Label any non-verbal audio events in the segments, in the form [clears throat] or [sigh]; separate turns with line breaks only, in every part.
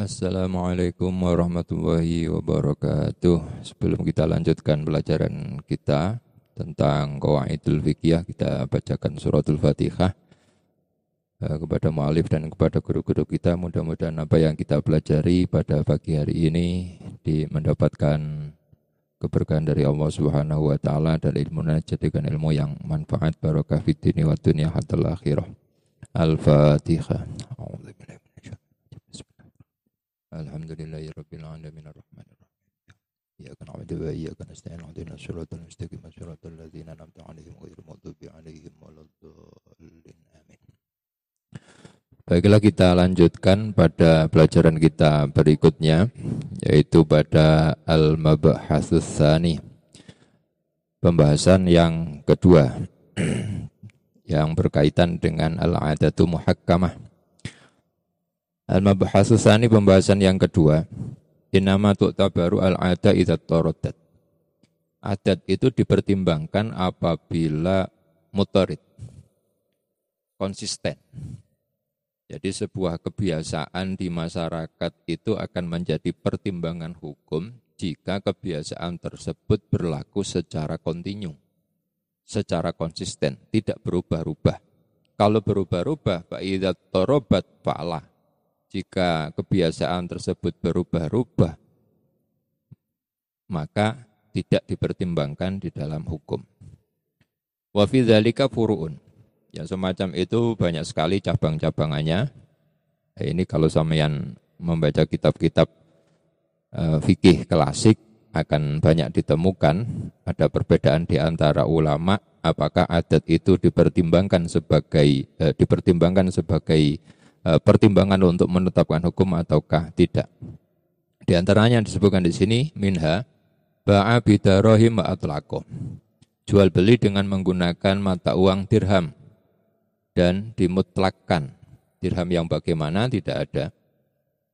Assalamualaikum warahmatullahi wabarakatuh. Sebelum kita lanjutkan pelajaran kita tentang Qawaidul Fiqhiyah, kita bacakan suratul Fatihah eh, kepada mu'alif dan kepada guru-guru kita. Mudah-mudahan apa yang kita pelajari pada pagi hari ini di mendapatkan keberkahan dari Allah Subhanahu wa taala dan ilmu jadikan ilmu yang manfaat barokah fid wa dunya hatta akhirah. Al-Fatihah. Alhamdulillahi rabbil alamin arrahmanir rahim. Iyyaka na'budu wa iyyaka nasta'in ihdinas siratal mustaqim siratal ladzina an'amta 'alaihim ghairil maghdubi 'alaihim waladdallin. Amin. Baiklah kita lanjutkan pada pelajaran kita berikutnya yaitu pada Al-Mabhasus. Pembahasan yang kedua [clears throat] yang berkaitan dengan al-adatu muhakkamah Al-Mabhasu Sani pembahasan yang kedua. Inama tu'tabaru al-ada idat torodat. Adat itu dipertimbangkan apabila mutorid. Konsisten. Jadi sebuah kebiasaan di masyarakat itu akan menjadi pertimbangan hukum jika kebiasaan tersebut berlaku secara kontinu, secara konsisten, tidak berubah-ubah. Kalau berubah-ubah, fa'idat torobat fa'lah jika kebiasaan tersebut berubah-ubah, maka tidak dipertimbangkan di dalam hukum. Wa fi dzalika furu'un. Ya semacam itu banyak sekali cabang-cabangannya. Ya, ini kalau sampean membaca kitab-kitab uh, fikih klasik akan banyak ditemukan ada perbedaan di antara ulama apakah adat itu dipertimbangkan sebagai uh, dipertimbangkan sebagai Eh, pertimbangan untuk menetapkan hukum ataukah tidak. Di antaranya yang disebutkan di sini minha ba'a bidarohim atlako. Jual beli dengan menggunakan mata uang dirham dan dimutlakkan. Dirham yang bagaimana tidak ada.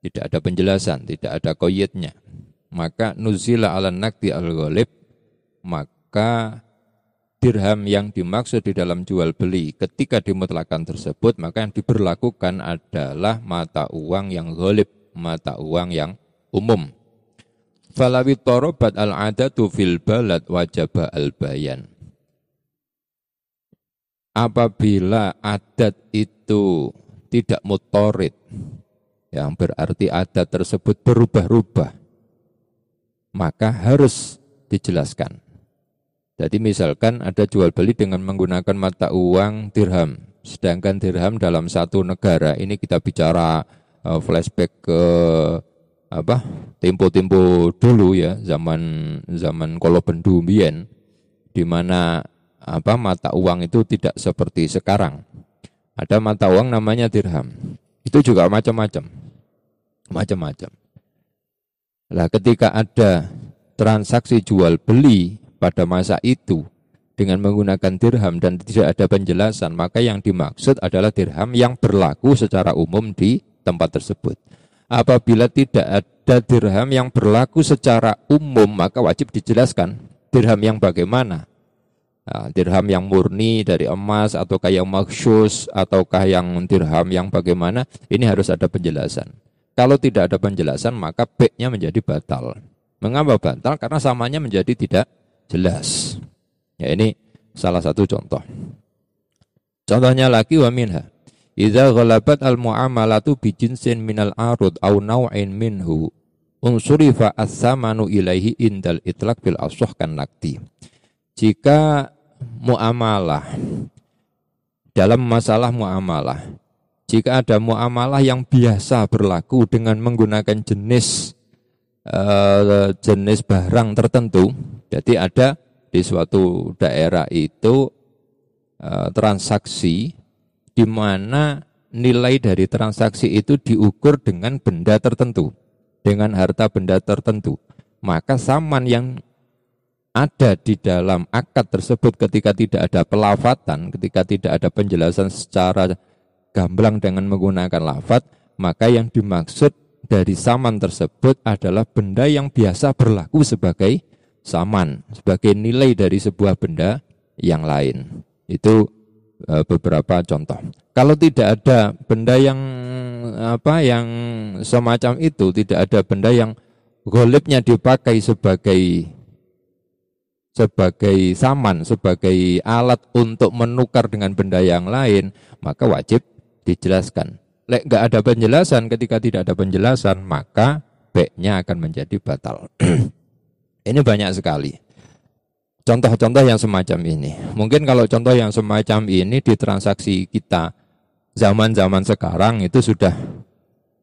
Tidak ada penjelasan, tidak ada koyetnya. Maka nuzila ala nakti al-ghalib, maka dirham yang dimaksud di dalam jual beli ketika dimutlakan tersebut maka yang diberlakukan adalah mata uang yang ghalib, mata uang yang umum. Falawi torobat al-adatu fil balad wajaba al-bayan. Apabila adat itu tidak mutorid, yang berarti adat tersebut berubah-ubah, maka harus dijelaskan jadi misalkan ada jual beli dengan menggunakan mata uang dirham, sedangkan dirham dalam satu negara ini kita bicara uh, flashback ke apa tempo-tempo dulu ya zaman zaman kolo pendumien di mana apa mata uang itu tidak seperti sekarang. Ada mata uang namanya dirham. Itu juga macam-macam. Macam-macam. Lah ketika ada transaksi jual beli pada masa itu dengan menggunakan dirham dan tidak ada penjelasan, maka yang dimaksud adalah dirham yang berlaku secara umum di tempat tersebut. Apabila tidak ada dirham yang berlaku secara umum, maka wajib dijelaskan dirham yang bagaimana. Nah, dirham yang murni dari emas ataukah yang maksus ataukah yang dirham yang bagaimana, ini harus ada penjelasan. Kalau tidak ada penjelasan, maka B-nya menjadi batal. Mengapa batal? Karena samanya menjadi tidak jelas. Ya ini salah satu contoh. Contohnya lagi wa minha. Idza ghalabat al muamalatu bi jinsin minal arud au naw'in minhu unsurifa as-samanu ilaihi indal itlaq bil asah kan nakti. Jika muamalah dalam masalah muamalah jika ada muamalah yang biasa berlaku dengan menggunakan jenis uh, jenis barang tertentu jadi ada di suatu daerah itu e, transaksi di mana nilai dari transaksi itu diukur dengan benda tertentu, dengan harta benda tertentu. Maka saman yang ada di dalam akad tersebut ketika tidak ada pelafatan, ketika tidak ada penjelasan secara gamblang dengan menggunakan lafat, maka yang dimaksud dari saman tersebut adalah benda yang biasa berlaku sebagai saman sebagai nilai dari sebuah benda yang lain. Itu uh, beberapa contoh. Kalau tidak ada benda yang apa yang semacam itu, tidak ada benda yang golibnya dipakai sebagai sebagai saman, sebagai alat untuk menukar dengan benda yang lain, maka wajib dijelaskan. Lek nggak ada penjelasan, ketika tidak ada penjelasan, maka B-nya akan menjadi batal. [clears throat] ini banyak sekali. Contoh-contoh yang semacam ini. Mungkin kalau contoh yang semacam ini di transaksi kita zaman-zaman sekarang itu sudah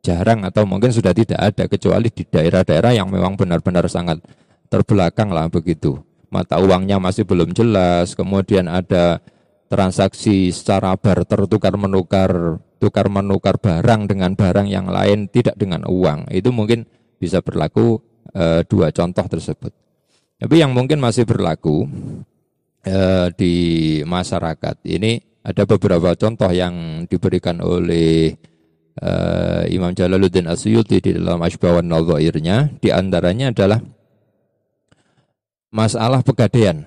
jarang atau mungkin sudah tidak ada kecuali di daerah-daerah yang memang benar-benar sangat terbelakang lah begitu. Mata uangnya masih belum jelas, kemudian ada transaksi secara barter tukar menukar tukar menukar barang dengan barang yang lain tidak dengan uang. Itu mungkin bisa berlaku e, dua contoh tersebut. Tapi yang mungkin masih berlaku eh, di masyarakat ini ada beberapa contoh yang diberikan oleh eh, Imam Jalaluddin Asyuti di dalam Ashbawan Nadhairnya. Di antaranya adalah masalah pegadaian.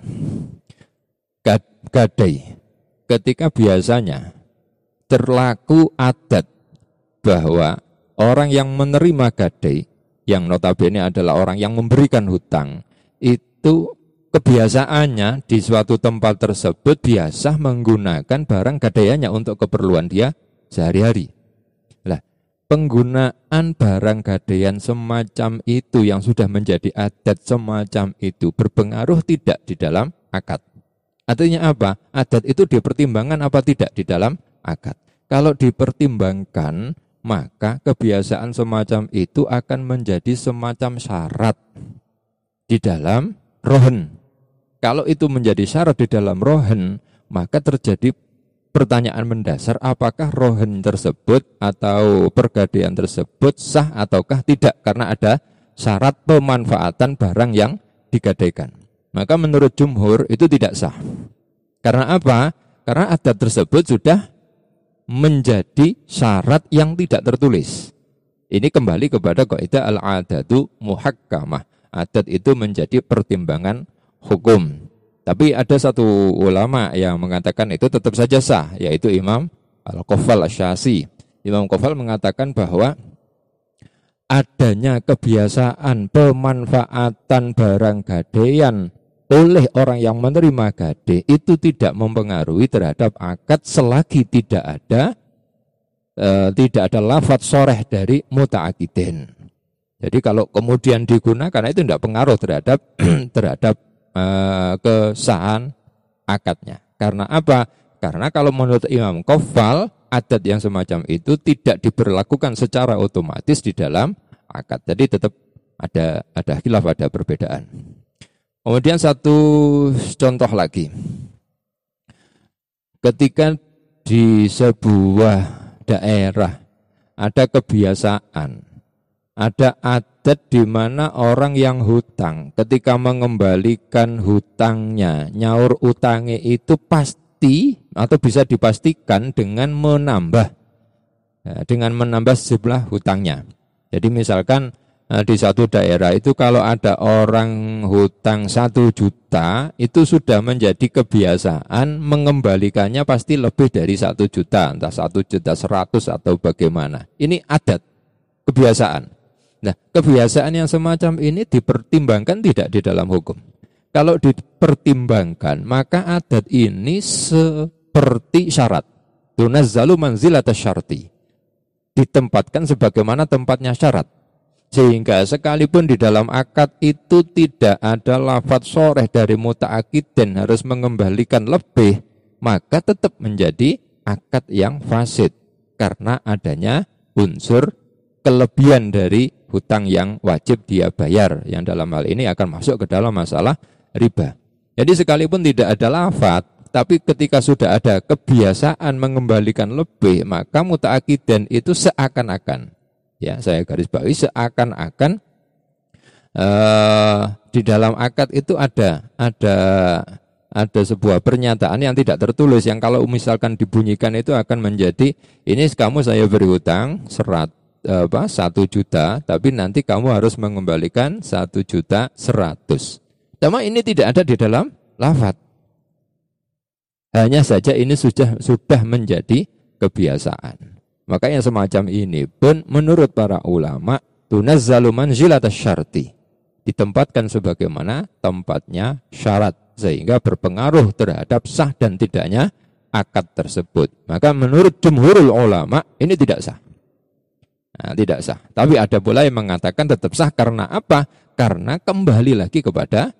Gadai. Ketika biasanya terlaku adat bahwa orang yang menerima gadai yang notabene adalah orang yang memberikan hutang itu kebiasaannya di suatu tempat tersebut biasa menggunakan barang gadaiannya untuk keperluan dia sehari-hari. Lah, penggunaan barang gadaian semacam itu yang sudah menjadi adat semacam itu berpengaruh tidak di dalam akad. Artinya apa? Adat itu dipertimbangkan apa tidak di dalam akad. Kalau dipertimbangkan, maka kebiasaan semacam itu akan menjadi semacam syarat di dalam rohen. Kalau itu menjadi syarat di dalam rohen, maka terjadi pertanyaan mendasar apakah rohen tersebut atau pergadaian tersebut sah ataukah tidak karena ada syarat pemanfaatan barang yang digadaikan. Maka menurut jumhur itu tidak sah. Karena apa? Karena adat tersebut sudah menjadi syarat yang tidak tertulis. Ini kembali kepada kaidah al-adatu muhakkamah adat itu menjadi pertimbangan hukum. Tapi ada satu ulama yang mengatakan itu tetap saja sah, yaitu Imam Al-Qafal Asyasi. Imam Qafal mengatakan bahwa adanya kebiasaan pemanfaatan barang gadaian oleh orang yang menerima gade itu tidak mempengaruhi terhadap akad selagi tidak ada e, tidak ada lafat soreh dari mutaakidin. Jadi kalau kemudian digunakan itu tidak pengaruh terhadap [clears throat] terhadap uh, kesahan akadnya. Karena apa? Karena kalau menurut Imam Kofal adat yang semacam itu tidak diberlakukan secara otomatis di dalam akad. Jadi tetap ada ada khilaf ada perbedaan. Kemudian satu contoh lagi. Ketika di sebuah daerah ada kebiasaan ada adat di mana orang yang hutang ketika mengembalikan hutangnya, nyaur utangnya itu pasti atau bisa dipastikan dengan menambah ya, dengan menambah jumlah hutangnya. Jadi misalkan di satu daerah itu kalau ada orang hutang satu juta itu sudah menjadi kebiasaan mengembalikannya pasti lebih dari satu juta entah satu juta seratus atau bagaimana ini adat kebiasaan Nah, kebiasaan yang semacam ini dipertimbangkan tidak di dalam hukum. Kalau dipertimbangkan, maka adat ini seperti syarat. Tunazzalu manzilata syarti. Ditempatkan sebagaimana tempatnya syarat. Sehingga sekalipun di dalam akad itu tidak ada lafat soreh dari muta'akidin harus mengembalikan lebih, maka tetap menjadi akad yang fasid. Karena adanya unsur kelebihan dari hutang yang wajib dia bayar yang dalam hal ini akan masuk ke dalam masalah riba. Jadi sekalipun tidak ada lafat, tapi ketika sudah ada kebiasaan mengembalikan lebih, maka mutaakidan itu seakan-akan, ya saya garis bawahi seakan-akan uh, di dalam akad itu ada ada ada sebuah pernyataan yang tidak tertulis yang kalau misalkan dibunyikan itu akan menjadi ini kamu saya beri hutang serat apa satu juta, tapi nanti kamu harus mengembalikan satu juta seratus. Nama ini tidak ada di dalam lafat. Hanya saja ini sudah sudah menjadi kebiasaan. Maka yang semacam ini pun menurut para ulama tunazzalu manzilat syarti. Ditempatkan sebagaimana tempatnya syarat sehingga berpengaruh terhadap sah dan tidaknya akad tersebut. Maka menurut jumhurul ulama ini tidak sah. Nah, tidak sah. Tapi ada pula yang mengatakan tetap sah karena apa? Karena kembali lagi kepada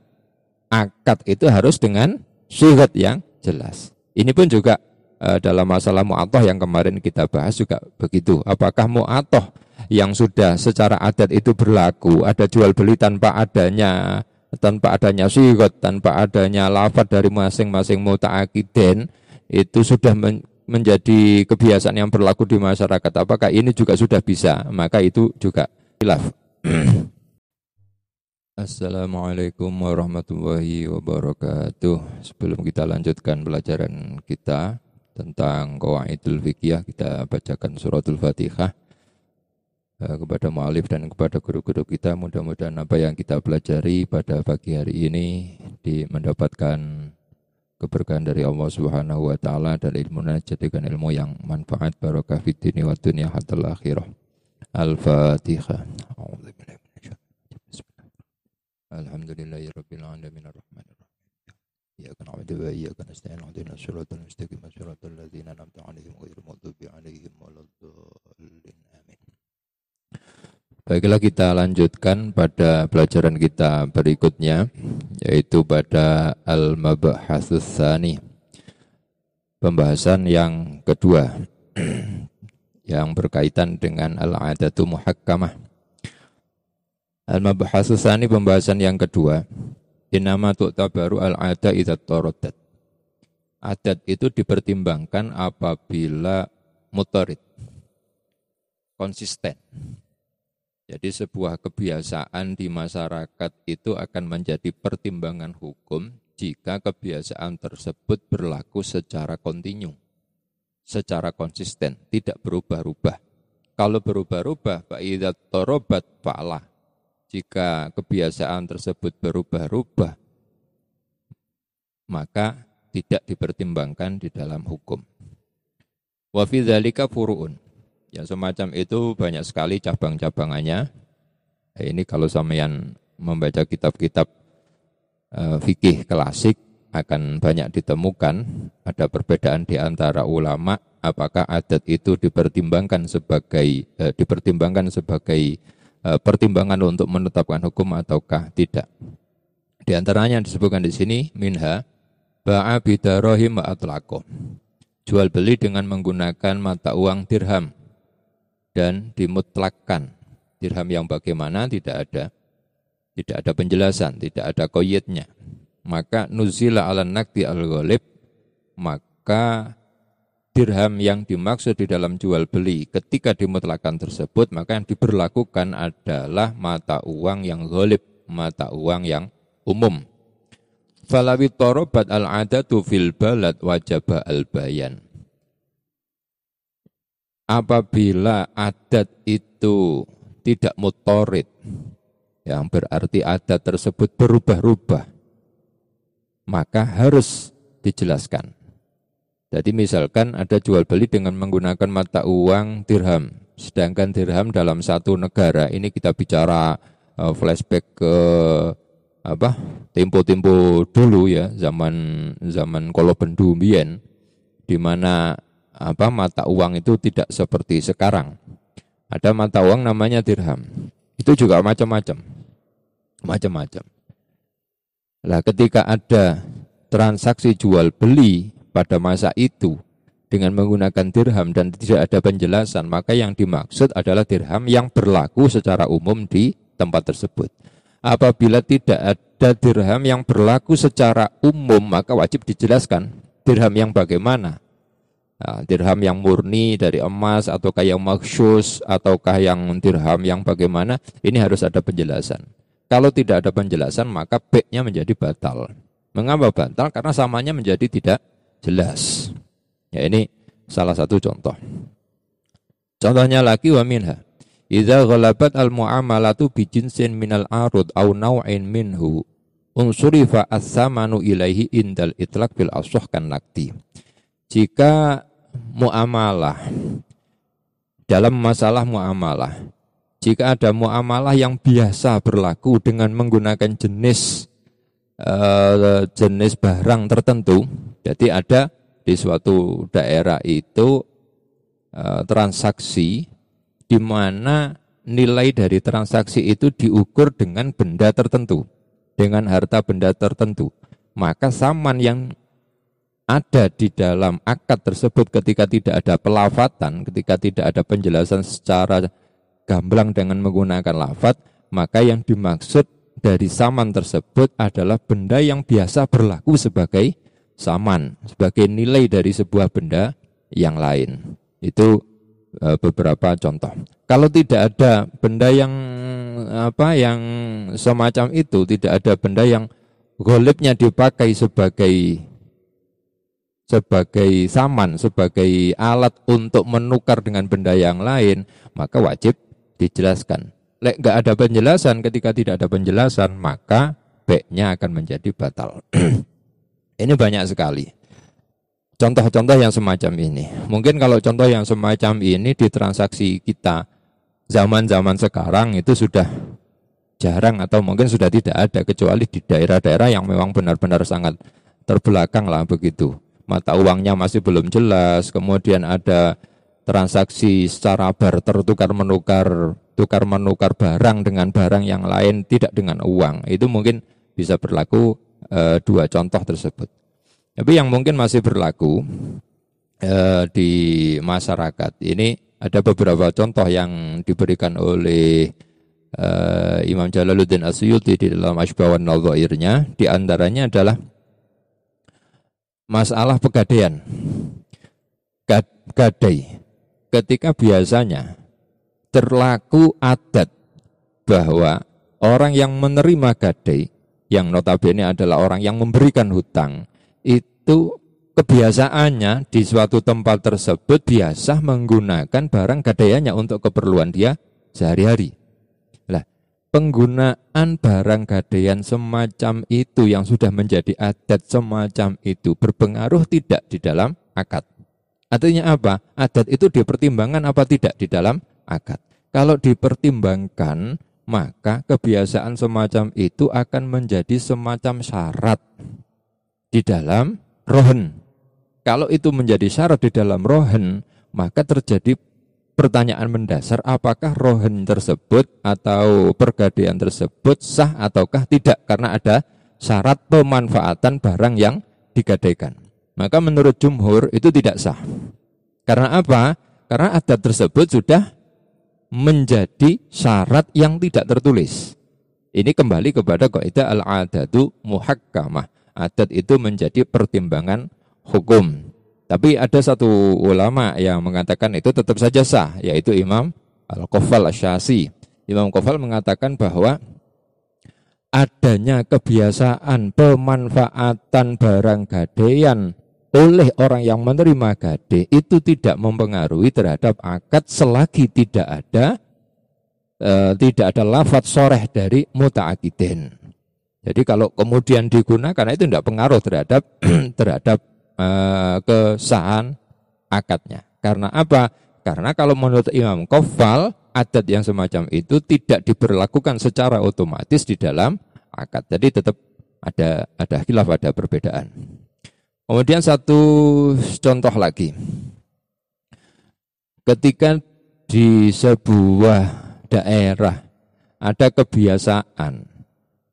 akad itu harus dengan syirat yang jelas. Ini pun juga e, dalam masalah mu'atoh yang kemarin kita bahas juga begitu. Apakah mu'atoh yang sudah secara adat itu berlaku, ada jual beli tanpa adanya tanpa adanya syirat, tanpa adanya lafad dari masing-masing muta'akiden, itu sudah menjadi kebiasaan yang berlaku di masyarakat. Apakah ini juga sudah bisa? Maka itu juga hilaf. [clears throat] Assalamualaikum warahmatullahi wabarakatuh. Sebelum kita lanjutkan pelajaran kita tentang Qawaidul Fikih, kita bacakan suratul Fatihah eh, kepada mu'alif dan kepada guru-guru kita. Mudah-mudahan apa yang kita pelajari pada pagi hari ini di mendapatkan keberkahan dari Allah Subhanahu wa taala dan ilmu jadikan ilmu yang manfaat barokah fid dunya wa dunya hatta akhirah. Al-Fatihah. Alhamdulillahi rabbil alamin arrahmanir Baiklah kita lanjutkan pada pelajaran kita berikutnya yaitu pada Al-Mabhasus Tsani. Pembahasan yang kedua [clears throat] yang berkaitan dengan al-adatu muhakkamah. Al-Mabhasus Tsani pembahasan yang kedua. Inama tu'tabaru al-ada idza taradat. Adat itu dipertimbangkan apabila mutorid konsisten jadi sebuah kebiasaan di masyarakat itu akan menjadi pertimbangan hukum jika kebiasaan tersebut berlaku secara kontinu, secara konsisten, tidak berubah-ubah. Kalau berubah-ubah, fa'idat torobat fa'lah. Jika kebiasaan tersebut berubah-ubah, maka tidak dipertimbangkan di dalam hukum. Wa fi furu'un. Yang semacam itu banyak sekali cabang-cabangannya. Ini kalau sampean membaca kitab-kitab uh, fikih klasik akan banyak ditemukan ada perbedaan di antara ulama apakah adat itu dipertimbangkan sebagai uh, dipertimbangkan sebagai pertimbangan untuk menetapkan hukum ataukah tidak. Di antaranya yang disebutkan di sini minha ba'a bidarohim atlaqo. Jual beli dengan menggunakan mata uang dirham dan dimutlakkan. Dirham yang bagaimana tidak ada. Tidak ada penjelasan, tidak ada koyetnya. Maka nuzila ala nakti al ghalib maka dirham yang dimaksud di dalam jual beli ketika dimutlakan tersebut maka yang diberlakukan adalah mata uang yang ghalib, mata uang yang umum. Falawi torobat al-adatu fil balad wajaba al-bayan apabila adat itu tidak mutorid, yang berarti adat tersebut berubah-ubah, maka harus dijelaskan. Jadi misalkan ada jual beli dengan menggunakan mata uang dirham, sedangkan dirham dalam satu negara ini kita bicara uh, flashback ke apa tempo-tempo dulu ya zaman zaman kolobendu di mana apa mata uang itu tidak seperti sekarang. Ada mata uang namanya dirham. Itu juga macam-macam. Macam-macam. Lah ketika ada transaksi jual beli pada masa itu dengan menggunakan dirham dan tidak ada penjelasan, maka yang dimaksud adalah dirham yang berlaku secara umum di tempat tersebut. Apabila tidak ada dirham yang berlaku secara umum, maka wajib dijelaskan dirham yang bagaimana Nah, dirham yang murni dari emas ataukah yang maksus ataukah yang dirham yang bagaimana ini harus ada penjelasan. Kalau tidak ada penjelasan maka B-nya menjadi batal. Mengapa batal? Karena samanya menjadi tidak jelas. Ya ini salah satu contoh. Contohnya lagi wa minha. Idza ghalabat al muamalatu bi jinsin minal arud au naw'in minhu unsurifa as-samanu ilaihi indal itlaq bil aswah kan nakti. Jika muamalah dalam masalah muamalah jika ada muamalah yang biasa berlaku dengan menggunakan jenis uh, jenis barang tertentu jadi ada di suatu daerah itu uh, transaksi di mana nilai dari transaksi itu diukur dengan benda tertentu, dengan harta benda tertentu. Maka saman yang ada di dalam akad tersebut ketika tidak ada pelafatan, ketika tidak ada penjelasan secara gamblang dengan menggunakan lafat, maka yang dimaksud dari saman tersebut adalah benda yang biasa berlaku sebagai saman, sebagai nilai dari sebuah benda yang lain. Itu e, beberapa contoh. Kalau tidak ada benda yang apa yang semacam itu, tidak ada benda yang golipnya dipakai sebagai sebagai saman, sebagai alat untuk menukar dengan benda yang lain, maka wajib dijelaskan. Lek nggak ada penjelasan, ketika tidak ada penjelasan, maka baiknya akan menjadi batal. [clears throat] ini banyak sekali. Contoh-contoh yang semacam ini. Mungkin kalau contoh yang semacam ini di transaksi kita zaman-zaman sekarang itu sudah jarang atau mungkin sudah tidak ada kecuali di daerah-daerah yang memang benar-benar sangat terbelakang lah begitu. Mata uangnya masih belum jelas, kemudian ada transaksi secara barter tukar menukar tukar menukar barang dengan barang yang lain tidak dengan uang. Itu mungkin bisa berlaku e, dua contoh tersebut. Tapi yang mungkin masih berlaku e, di masyarakat ini ada beberapa contoh yang diberikan oleh uh, Imam Jalaluddin Asyuti di dalam Ashbawan Nadhairnya di antaranya adalah masalah pegadaian. Gadai. Ketika biasanya terlaku adat bahwa orang yang menerima gadai yang notabene adalah orang yang memberikan hutang itu kebiasaannya di suatu tempat tersebut biasa menggunakan barang gadaiannya untuk keperluan dia sehari-hari. Lah, penggunaan barang gadaian semacam itu yang sudah menjadi adat semacam itu berpengaruh tidak di dalam akad. Artinya apa? Adat itu dipertimbangkan apa tidak di dalam akad. Kalau dipertimbangkan, maka kebiasaan semacam itu akan menjadi semacam syarat di dalam rohen kalau itu menjadi syarat di dalam rohen, maka terjadi pertanyaan mendasar apakah rohen tersebut atau pergadaian tersebut sah ataukah tidak karena ada syarat pemanfaatan barang yang digadaikan. Maka menurut jumhur itu tidak sah. Karena apa? Karena adat tersebut sudah menjadi syarat yang tidak tertulis. Ini kembali kepada kaidah al-adatu muhakkamah. Adat itu menjadi pertimbangan hukum. Tapi ada satu ulama yang mengatakan itu tetap saja sah, yaitu Imam Al-Qafal Asyasi. Imam Qafal mengatakan bahwa adanya kebiasaan pemanfaatan barang gadaian oleh orang yang menerima gade itu tidak mempengaruhi terhadap akad selagi tidak ada e, tidak ada lafat soreh dari mutaakidin. Jadi kalau kemudian digunakan itu tidak pengaruh terhadap [clears throat] terhadap uh, kesahan akadnya. Karena apa? Karena kalau menurut Imam Kofal, adat yang semacam itu tidak diberlakukan secara otomatis di dalam akad. Jadi tetap ada ada khilaf, ada perbedaan. Kemudian satu contoh lagi. Ketika di sebuah daerah ada kebiasaan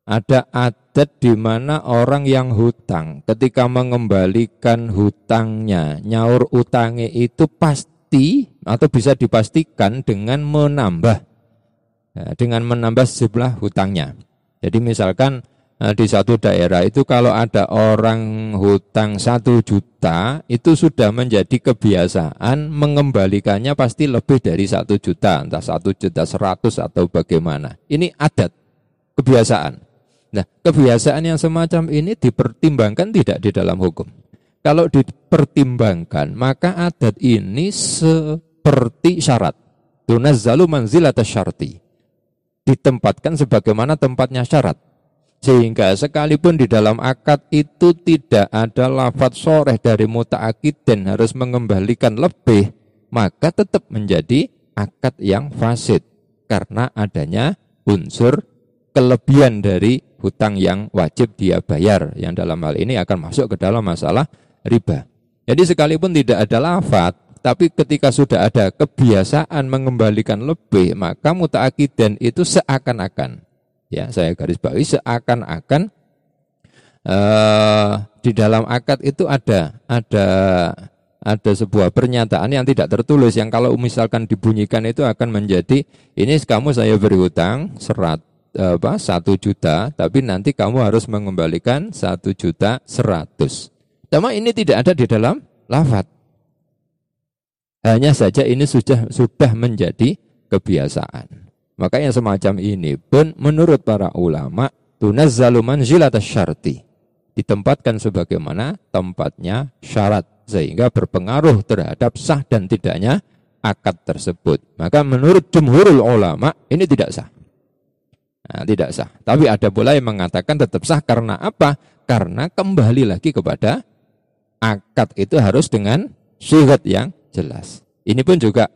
ada adat di mana orang yang hutang ketika mengembalikan hutangnya, nyaur utangnya itu pasti atau bisa dipastikan dengan menambah ya, dengan menambah jumlah hutangnya. Jadi misalkan eh, di satu daerah itu kalau ada orang hutang satu juta itu sudah menjadi kebiasaan mengembalikannya pasti lebih dari satu juta entah satu juta seratus atau bagaimana ini adat kebiasaan Nah, kebiasaan yang semacam ini dipertimbangkan tidak di dalam hukum. Kalau dipertimbangkan, maka adat ini seperti syarat. Tunazzalu manzilat syarti. Ditempatkan sebagaimana tempatnya syarat. Sehingga sekalipun di dalam akad itu tidak ada lafat soreh dari muta'akidin harus mengembalikan lebih, maka tetap menjadi akad yang fasid. Karena adanya unsur kelebihan dari hutang yang wajib dia bayar. Yang dalam hal ini akan masuk ke dalam masalah riba. Jadi sekalipun tidak ada lafat, tapi ketika sudah ada kebiasaan mengembalikan lebih, maka muta'akidin itu seakan-akan ya saya garis bawahi seakan-akan uh, di dalam akad itu ada ada ada sebuah pernyataan yang tidak tertulis yang kalau misalkan dibunyikan itu akan menjadi ini kamu saya beri hutang serat apa satu juta tapi nanti kamu harus mengembalikan satu juta seratus. Cuma ini tidak ada di dalam lafat. Hanya saja ini sudah sudah menjadi kebiasaan. Maka yang semacam ini pun menurut para ulama tunazzalu manzilat syarti. Ditempatkan sebagaimana tempatnya syarat sehingga berpengaruh terhadap sah dan tidaknya akad tersebut. Maka menurut jumhurul ulama ini tidak sah. Nah, tidak sah. Tapi ada pula yang mengatakan tetap sah karena apa? Karena kembali lagi kepada akad itu harus dengan syihat yang jelas. Ini pun juga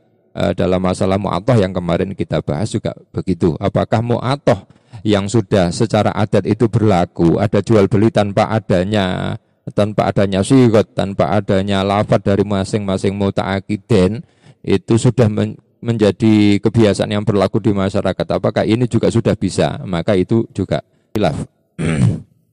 dalam masalah mu'atoh yang kemarin kita bahas juga begitu. Apakah mu'atoh yang sudah secara adat itu berlaku, ada jual beli tanpa adanya tanpa adanya syigot, tanpa adanya lafad dari masing-masing muta'akiden, itu sudah men menjadi kebiasaan yang berlaku di masyarakat. Apakah ini juga sudah bisa? Maka itu juga hilaf. [clears throat]